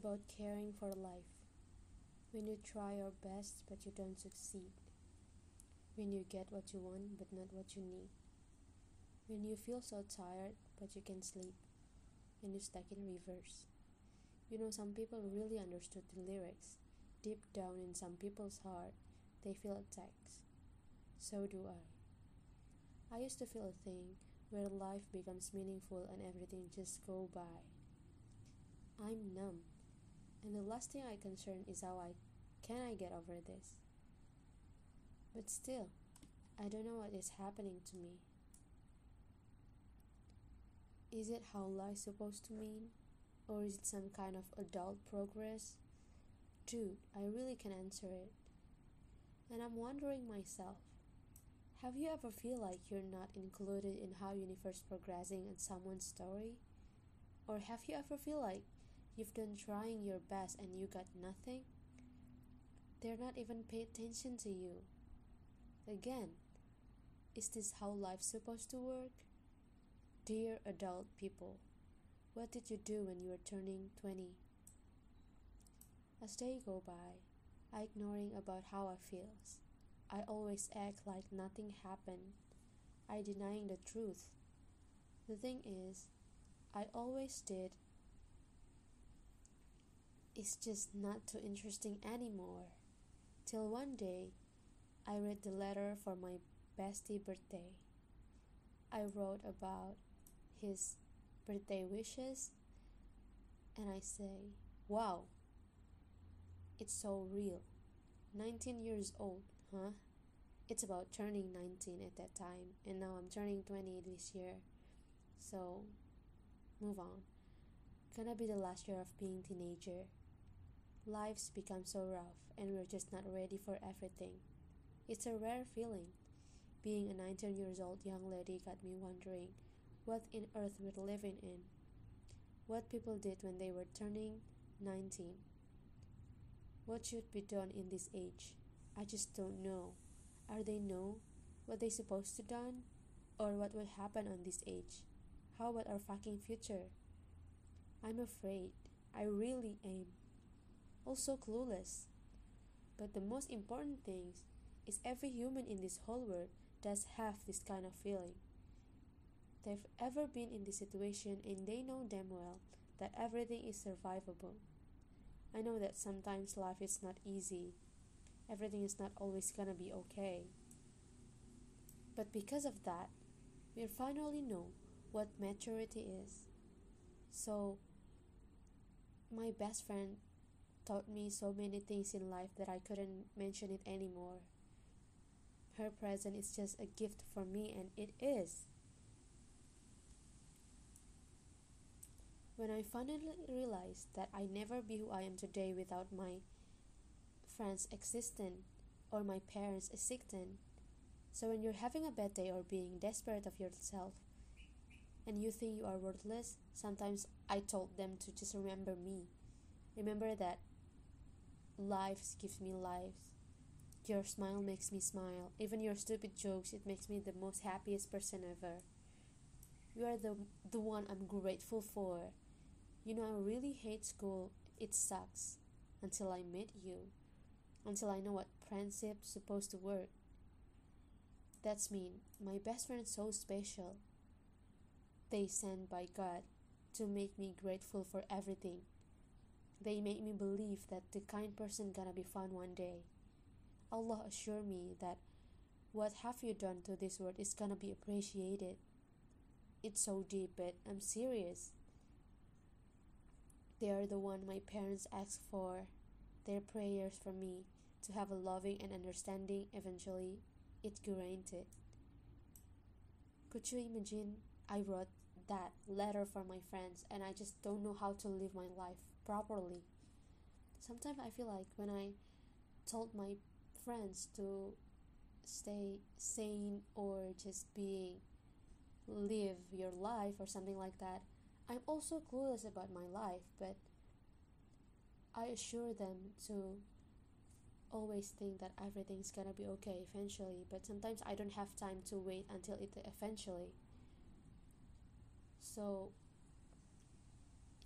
about caring for life. When you try your best but you don't succeed. When you get what you want but not what you need. When you feel so tired but you can sleep. And you're stuck in reverse. You know, some people really understood the lyrics. Deep down in some people's heart, they feel attacked. So do I. I used to feel a thing where life becomes meaningful and everything just go by. I'm numb, and the last thing I concern is how I can I get over this. But still, I don't know what is happening to me. Is it how life supposed to mean? Or is it some kind of adult progress? Dude, I really can answer it. And I'm wondering myself, have you ever feel like you're not included in how universe progressing in someone's story? Or have you ever feel like you've done trying your best and you got nothing? They're not even pay attention to you. Again, is this how life's supposed to work? Dear adult people, what did you do when you were turning 20? As days go by, I ignoring about how I feels. I always act like nothing happened. I denying the truth. The thing is, I always did. It's just not too interesting anymore. Till one day, I read the letter for my bestie birthday. I wrote about his birthday wishes and I say, wow, it's so real. 19 years old huh? It's about turning 19 at that time, and now I'm turning 20 this year. So, move on. Gonna be the last year of being teenager. Life's become so rough, and we're just not ready for everything. It's a rare feeling. Being a 19 years old young lady got me wondering what in earth we're living in. What people did when they were turning 19. What should be done in this age? I just don't know. Are they know what they supposed to done? Or what will happen on this age? How about our fucking future? I'm afraid. I really am. Also clueless. But the most important thing is every human in this whole world does have this kind of feeling. They've ever been in this situation and they know damn well that everything is survivable. I know that sometimes life is not easy everything is not always gonna be okay. But because of that, we finally know what maturity is. So, my best friend taught me so many things in life that I couldn't mention it anymore. Her present is just a gift for me, and it is. When I finally realized that I never be who I am today without my friends existent or my parents existent. So when you're having a bad day or being desperate of yourself and you think you are worthless, sometimes I told them to just remember me. Remember that life gives me life. Your smile makes me smile. Even your stupid jokes, it makes me the most happiest person ever. You are the the one I'm grateful for. You know I really hate school. It sucks until I met you until I know what friendship's supposed to work. That's mean my best friend is so special. They sent by God to make me grateful for everything. They make me believe that the kind person gonna be found one day. Allah assure me that what have you done to this world is gonna be appreciated. It's so deep, but I'm serious. They are the one my parents asked for their prayers for me to have a loving and understanding eventually it granted. Could you imagine I wrote that letter for my friends and I just don't know how to live my life properly. Sometimes I feel like when I told my friends to stay sane or just being live your life or something like that, I'm also clueless about my life, but I assure them to always think that everything's gonna be okay eventually, but sometimes I don't have time to wait until it eventually. So,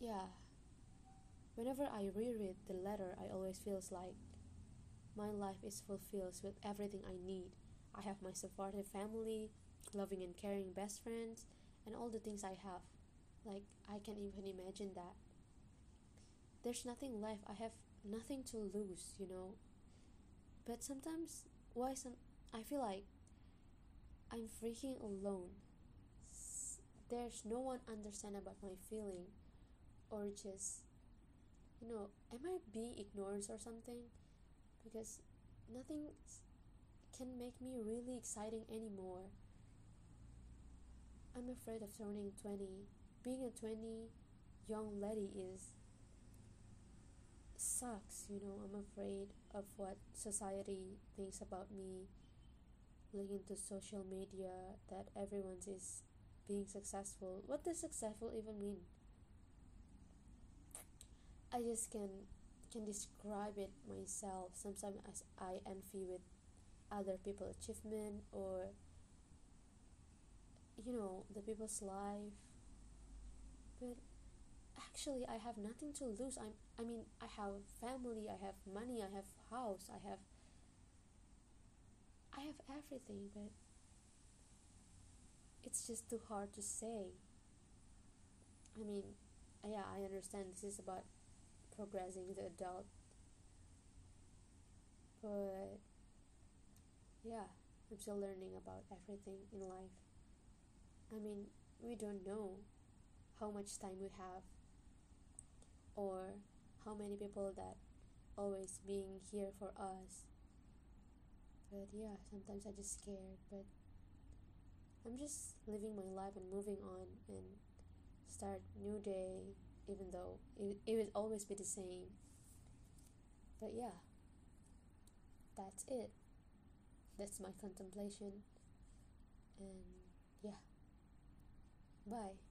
yeah, Whenever I reread the letter, I always feels like my life is fulfilled with everything I need. I have my supportive family, loving and caring best friends, and all the things I have. Like, I can't even imagine that. There's nothing left. I have nothing to lose, you know. But sometimes, why some I feel like I'm freaking alone. There's no one understand about my feeling, or just, you know, am I being ignored or something? Because nothing can make me really exciting anymore. I'm afraid of turning 20. Being a 20 young lady is sucks, you know. I'm afraid of what society thinks about me. Looking to social media that everyone is being successful. What does successful even mean? I just can can describe it myself sometimes as I envy with other people's achievement or you know the people's life but actually i have nothing to lose i'm i mean i have family i have money i have house i have i have everything but it's just too hard to say i mean yeah i understand this is about progressing the adult but yeah i'm still learning about everything in life I mean, we don't know how much time we have or how many people that always being here for us. But yeah, sometimes I just scared, but I'm just living my life and moving on and start new day even though it, it will always be the same. But yeah, that's it. That's my contemplation. And yeah. Bye.